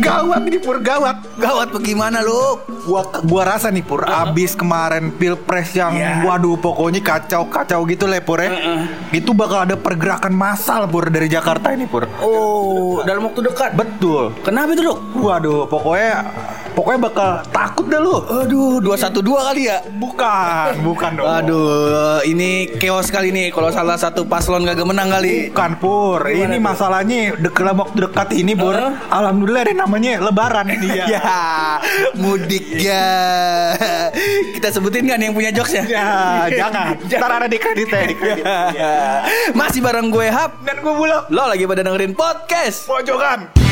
Gawat nih Pur, gawat. Gawat bagaimana lu? Gua gua rasa nih Pur, abis kemarin Pilpres yang Ya. waduh pokoknya kacau-kacau gitu lah Pur ya. Itu bakal ada pergerakan massal Pur dari Jakarta ini Pur. Oh, dalam waktu dekat. Betul. Kenapa itu, Dok? Waduh, pokoknya pokoknya bakal takut dah lu. Aduh, 212 kali ya? Bukan, bukan dong. Aduh, ini chaos kali nih kalau salah satu paslon kagak menang kali. Bukan Pur, ini masalahnya dek dalam waktu dekat ini Pur. Heeh. Alhamdulillah ada namanya Lebaran Iya. Ya, mudik ya. Kita sebutin kan yang punya jokesnya? Ya, jangan. Ntar ada di kredit ya, di kredit. Masih bareng gue Hap. Dan gue bulak. Lo lagi pada dengerin podcast. Pojokan.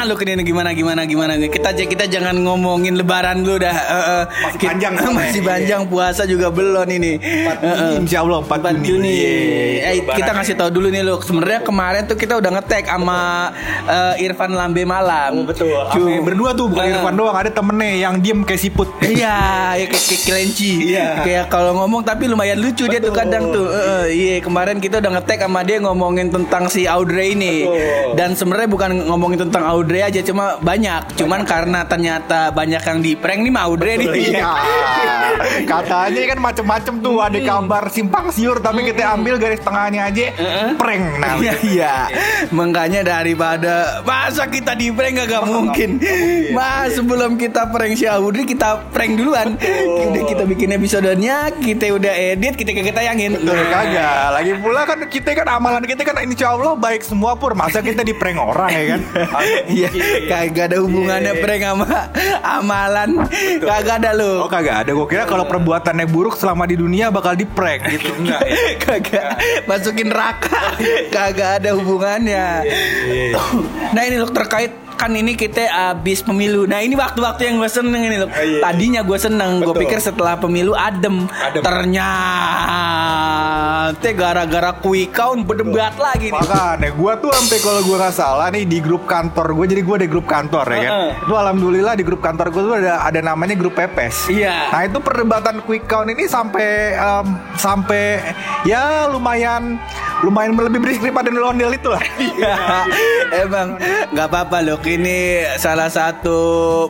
Gimana lu kini gimana gimana gimana kita kita jangan ngomongin lebaran dulu dah. Eh, eh, Masih kita- panjang soalnya. masih panjang puasa juga belum ini. Eh, eh. Insya Allah 4, 4 Juni. Eh, Lebaran. kita ngasih tahu dulu nih lu. Sebenarnya kemarin tuh kita udah ngetek sama eh, Irfan Lambe malam. Betul. Cu- Ame berdua tuh bukan Eh, Irfan doang, ada temennya yang diem kayak siput. Iya, ya kayak, kayak kelinci. Iya. Kayak kalau ngomong tapi lumayan lucu dia tuh Betul. kadang tuh. Eh, iya, kemarin kita udah ngetek sama dia ngomongin tentang si Audrey ini. Betul. Dan sebenarnya bukan ngomongin tentang Audrey aja, cuma banyak. Cuman karena ternyata banyak yang di prank nih sama Audrey nih. Iya. Katanya kan macem-macem tuh ada kabar simpang siur tapi kita ambil garis tengahnya aja prank nah. Iya, iya. Makanya daripada masa kita di prank gak mungkin. Mas sebelum kita prank si Audrey kita prank duluan. Udah kita bikin episodenya, kita udah edit, kita kagak tayangin. Betul kagak. Lagi pula kan kita kan amalan kita kan insya Allah baik semua pur. Masa kita di prank orang ya kan? Iya, kagak ada hubungannya prank sama amalan. Kagak ada lu. Oh kagak ada. Gue kira kalau perbuatannya buruk selama di dunia bakal di prank gitu. Enggak. ya? kagak masukin neraka. Kagak ada hubungannya. Nah, ini loh terkait kan ini kita abis pemilu. Nah ini waktu-waktu yang gue seneng ini loh. iya. Tadinya gue seneng, gue pikir setelah pemilu adem. Adem. Ternyata gara-gara quick count berdebat lagi nih. Makanya gue tuh sampai kalau gue nggak salah nih di grup kantor gue jadi gue ada grup kantor ya kan. Heeh. Itu alhamdulillah di grup kantor gue tuh ada ada namanya grup pepes. Iya. Nah itu perdebatan quick count ini sampai em, sampai ya lumayan lumayan lebih berisik daripada ondel itu lah. Iya, emang nggak apa-apa loh. Ini salah satu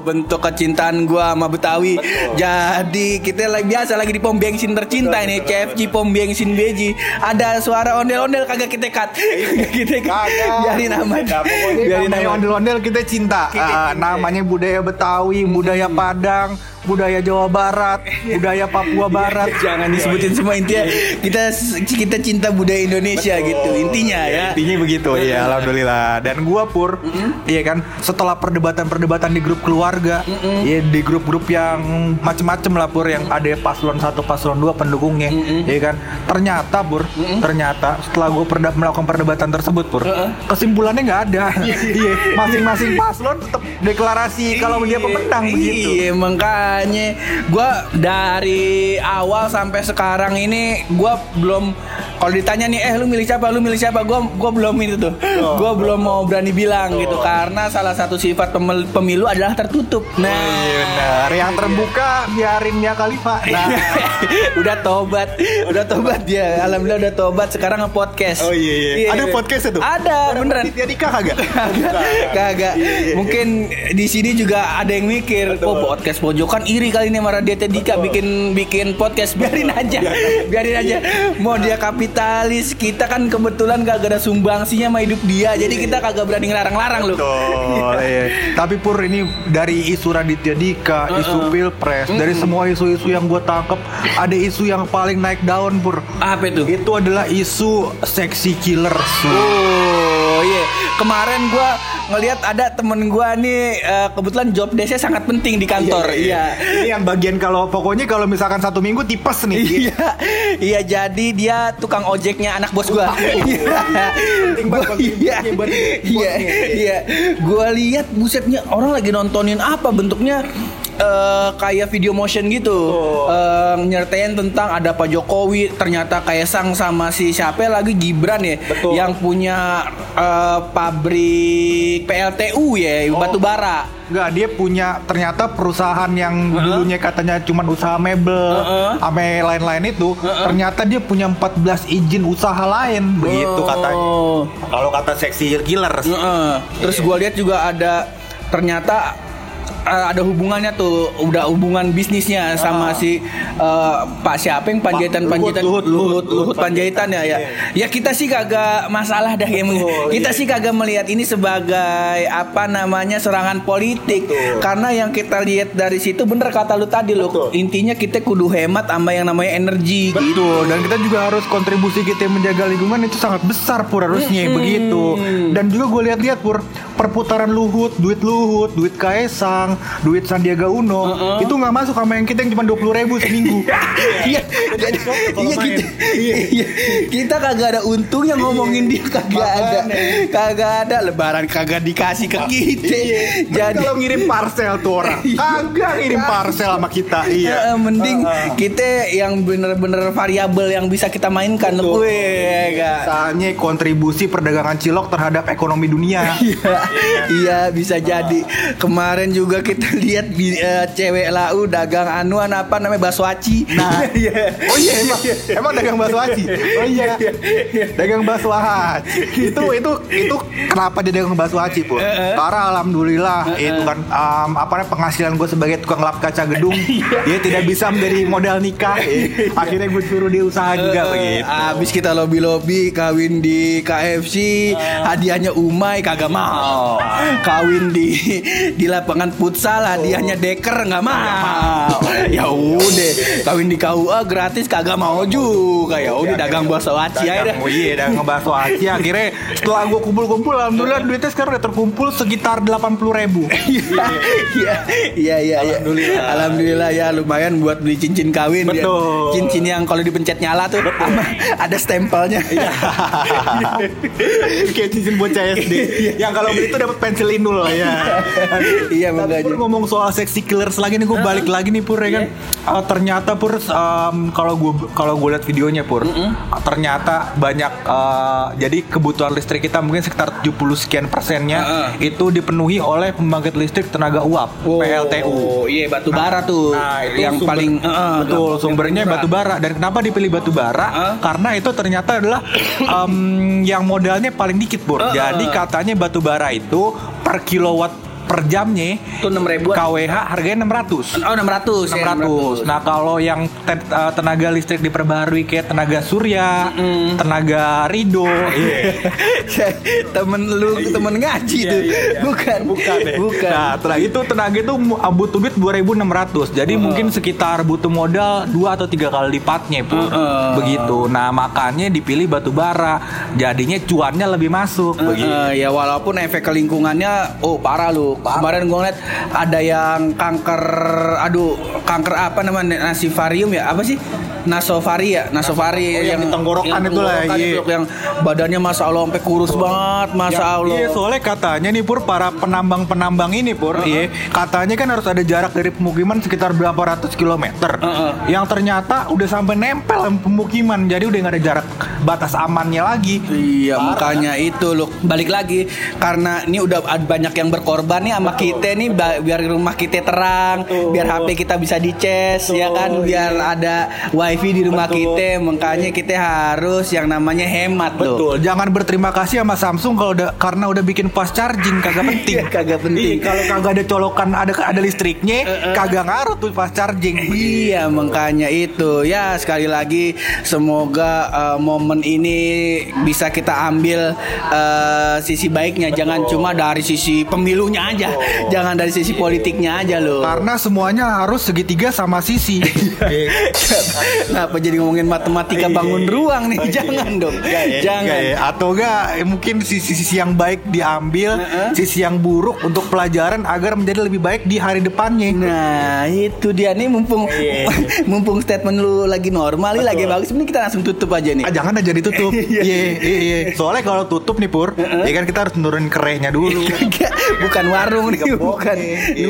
bentuk kecintaan gua sama Betawi. Jadi kita lagi biasa lagi di pom bensin tercinta ini CFC pom bensin Beji. Ada suara ondel-ondel kagak kita cut. kita cut. Kagak. Biarin aman. Nah, Biarin namanya aman. ondel-ondel kita cinta. Ah, namanya budaya Betawi, budaya Padang, budaya Jawa Barat, budaya Papua Barat. Jangan disebutin semua intinya kita kita cinta budaya Indonesia gitu intinya ya. Intinya begitu. Ya alhamdulillah. Dan gua pur iya kan setelah perdebatan-perdebatan di grup keluarga ya di grup-grup yang macem-macem lah pur yang ada paslon satu paslon dua pendukungnya iya kan. Ternyata pur ternyata setelah gua perda- melakukan perdebatan tersebut pur kesimpulannya nggak ada. Iya. Masing-masing paslon tetap deklarasi kalau dia pemenang begitu. Iya makanya gua dari awal sampai sekarang ini gua belum kalau ditanya nih eh lu milih siapa? Lu milih siapa? Gua gua belum itu tuh. Oh. gua belum mau berani bilang gitu karena salah satu sifat pemil- pemilu adalah tertutup. Nah. Iya benar. Yang terbuka biarin ya Khalifa. Nah, udah tobat. Udah tobat dia. Alhamdulillah udah tobat. Sekarang nge-podcast. Oh, iya, iya. Ada podcastnya tuh? ada beneran. Raditya Dika kagak? kagak kagak. mungkin di sini juga ada yang mikir oh podcast pojokan iri kali ini sama Raditya Dika? Bikin bikin podcast biarin aja. Biarin. Aja. Mau dia kapitalis kita kan kebetulan kagak ada sumbangsinya sama hidup dia. Jadi kita kagak berani ngelarang-larang loh. Betul, iya. Tapi Pur ini dari isu Raditya Dika, isu Pilpres, dari semua isu-isu yang gue tangkep, ada isu yang paling naik daun Pur. apa itu? Itu adalah isu seksi killer. Oh iya, kemarin gua ngelihat ada temen gua nih eh, kebetulan job desknya sangat penting di kantor. Iya. Ini yang bagian kalau pokoknya kalau misalkan satu minggu tipes nih. Iya, iya jadi dia tukang ojeknya anak bos gua. Iya, iya, iya, iya. Gua lihat busetnya orang lagi nontonin apa bentuknya eh, kayak video motion gitu. Eh, nyertain tentang ada Pak Jokowi, ternyata kayak sang sama si siapa lagi Gibran ya Betul. yang punya eh, pabrik PLTU ya, batu bara. Enggak, dia punya ternyata perusahaan yang dulunya katanya cuma usaha mebel, Heeh. sama lain-lain itu, ternyata dia punya 14 izin usaha lain, begitu katanya. Oh. Kalau kata seksi killer, Heeh. Terus gua lihat juga ada ternyata eh, ada hubungannya tuh udah hubungan bisnisnya sama si eh, Pak siapa yang Panjaitan Pak Panjaitan? Luhut, Luhut Luhut, Luhut, Luhut Panjaitan ya ya. Ya kita sih kagak masalah dah yang kita sih kagak melihat ini sebagai apa namanya serangan politik. Karena yang kita lihat dari situ bener kata lu tadi lu Betul. intinya kita kudu hemat sama yang namanya energi gitu. Betul, dan kita juga harus kontribusi kita menjaga lingkungan itu sangat besar pur harusnya begitu. Dan juga gue lihat-lihat pur perputaran Luhut, duit Luhut, duit Kaisang, duit Sandiaga Uno itu nggak masuk sama yang kita yang cuma dua puluh ribu seminggu. Iya, jadi iya kita, iya, kita kagak ada untungnya ngomongin dia kagak ada, kagak ada. Lebaran kagak dikasih ke kita. Jadi Jadi kalau ngirim parcel tuh orang kagak ngirim parcel sama kita. Iya. mending kita yang bener-bener variabel yang bisa kita mainkan. Gak. Misalnya kontribusi perdagangan cilok terhadap ekonomi dunia. Iya, iya bisa jadi. Kemarin juga kita lihat eh, cewek lau dagang anuan apa namanya bakso aci. Nah, oh iya emang, emang dagang bakso aci. Oh iya, dagang bakso aci. Itu itu itu kenapa dia dagang bakso aci pun? Karena alhamdulillah. Itu kan um, apa namanya penghasilan gue sebagai tukang lap kaca gedung, dia tidak bisa menjadi modal nikah. Eh, Akhirnya gue suruh dia usaha juga begitu. Abis kita lobby-lobby kawin di KFC, hadiahnya Umay kagak mau. Kawin di di lapangan futsal hadiahnya Deker nggak mau. Ya udah, kawin di KUA gratis kagak mau juga. Ya udah dagang bakso aci aja oh iya, dagang bakso aci. Akhirnya setelah gue kumpul-kumpul, alhamdulillah duitnya sekarang udah terkumpul sekitar 80 ribu. Iya, iya, iya, iya. Alhamdulillah. Alhamdulillah ya lumayan buat beli cincin kawin. ya. Betul. Cincin yang kalau dipencet nyala tuh sama ada stempelnya. Kayak cincin bocah SD Yang kalau beli itu dapat pensil inul ya Iya, Pur ngomong soal sexy killers lagi nih gue balik lagi nih Pur ya kan Uh, Ternyata Pur um, kalau gue kalau gue lihat videonya Pur uh, Ternyata banyak uh, Jadi kebutuhan listrik kita mungkin sekitar 70 sekian persennya Heeh. Itu dipenuhi oleh pembangkit listrik tenaga uap PLTU Oh, iya batu bara tuh. Nah, itu yang sumber- paling eh, betul sumbernya batu bara dan kenapa dipilih batu bara? Hah? Karena itu ternyata adalah em, yang modalnya paling dikit, Bur. Heeh. Jadi katanya batu bara itu per kilowatt per jamnya Tuh 6 ribuan. KWH harganya 600. Oh 600 ya, 600. Nah, kalau yang te- eh, tenaga listrik diperbarui kayak tenaga surya, tenaga rido, iya. temen lu temen ngaji tuh. Bukan. Bukan deh. Bukan. Nah, setelah itu tenaga itu ah, butuh duit 2600. Jadi mungkin sekitar butuh modal dua atau tiga kali lipatnya, Bu. Heeh. Begitu. Nah, makanya dipilih batu bara. Jadinya cuannya lebih masuk begitu. Eh, ya walaupun efek ke lingkungannya oh parah lu. Kemarin gua ngeliat ada yang kanker aduh kanker apa namanya nasivarium ya? Apa sih? Nasovari ya, nasovari Oh, yang di tenggorokan itu lah, iya. yang badannya masa Allah sampai kurus banget, masa Allah. Iya soalnya katanya nih Pur para penambang-penambang ini Pur iya, katanya kan harus ada jarak dari pemukiman sekitar berapa ratus kilometer. Heeh. yang ternyata udah sampai nempel pemukiman jadi udah nggak ada jarak batas amannya lagi. Iya makanya itu loh balik lagi karena ini udah banyak yang berkorban nih sama kita nih biar rumah kita terang biar HP kita bisa dicas ya kan? Biar ada wifi di rumah kita makanya kita harus yang namanya hemat loh. Betul, jangan berterima kasih sama Samsung kalau udah karena udah bikin fast charging kagak penting. Iya, kagak penting. Iya, kalau kagak ada colokan ada ada listriknya, kagak ngaruh tuh fast charging. Iya makanya itu. Ya sekali lagi semoga eh, momen ini bisa kita ambil eh, sisi baiknya. Jangan cuma dari sisi pemilunya aja. Jangan dari sisi politiknya aja loh. Karena semuanya harus segitiga sama sisi. Kenapa jadi ngomongin matematika bangun ruang nih jangan dong jangan? Atau enggak mungkin sisi-sisi yang baik diambil, sisi yang buruk untuk pelajaran agar menjadi lebih baik di hari depannya. Nah itu dia nih mumpung mumpung statement lu lagi normal nih lagi bagus ini kita langsung tutup aja nih Ah, jangan aja ditutup. Iya. Iya, iya, iya. Soalnya kalau tutup nih Pur, ya kan kita harus nurunin kerehnya dulu. Bukan war warung nih bukan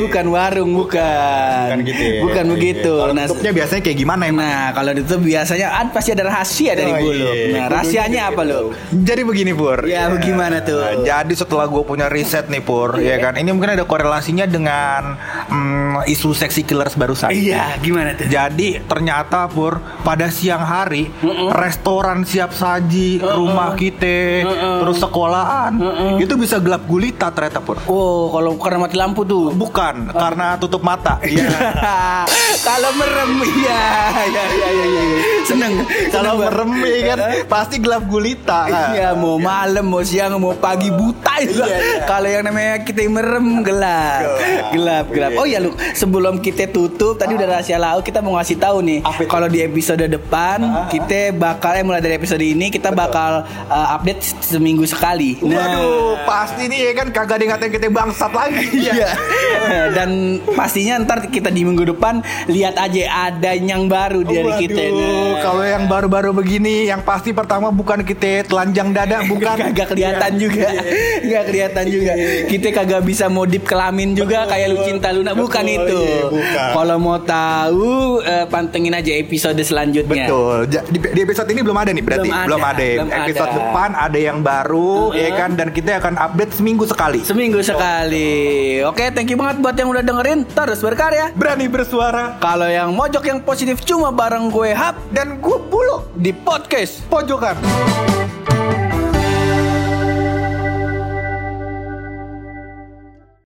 bukan warung bukan Bukan gitu ya. Bukan Iya. begitu Kalau nah tutupnya biasanya kayak gimana emang? nah kalau itu biasanya kan pasti ada rahasia dari Oh, bulu iya. nah rahasianya apa lo Jadi begini Pur Ya, bagaimana tuh? Nah, Jadi setelah gue punya riset nih Pur ya kan Ini mungkin ada korelasinya dengan mm, isu seksi killers barusan iya gimana tuh Jadi ternyata Pur pada siang hari restoran siap saji, rumah kita, terus sekolahan itu bisa gelap gulita ternyata Pur. oh kalau karena mati lampu tuh Bukan karena tutup mata. Iya. Kalau merem iya iya iya iya iya. seneng Kalau merem ya kan pasti gelap gulita. Iya mau malam mau siang mau pagi buta juga. Iya, Kalau yang namanya kita merem gelap, gelap gelap. Oh ya lu sebelum kita tutup tadi udah rahasia laut kita mau ngasih tahu nih. Itu? Kalau di episode depan kita bakal eh, mulai dari episode ini kita bakal uh, update seminggu sekali. Waduh, pasti nih ya kan kagak ada ngatain kita bangsat lagi. Iya. Dan pastinya ntar kita di minggu depan lihat aja ada yang baru dari kita. Waduh, kalau yang baru-baru begini yang pasti pertama bukan kita telanjang dada bukan. Kagak kelihatan juga. Nggak kelihatan juga. Kita kagak bisa modif kelamin juga kayak lu cinta Luna. Bukan Betul, itu. iya, kalau mau tahu eh, pantengin aja episode selanjutnya. Betul. Di, di episode ini belum ada nih berarti. Belum ada, Belum ada. belum episode ada. depan ada yang baru ya kan? Dan kita akan update seminggu sekali. seminggu sekali. Oke thank you banget buat yang udah dengerin. Terus berkarya. Berani bersuara. Kalau yang mojok yang positif cuma bareng gue Hap. Dan gue bulu di podcast pojokan.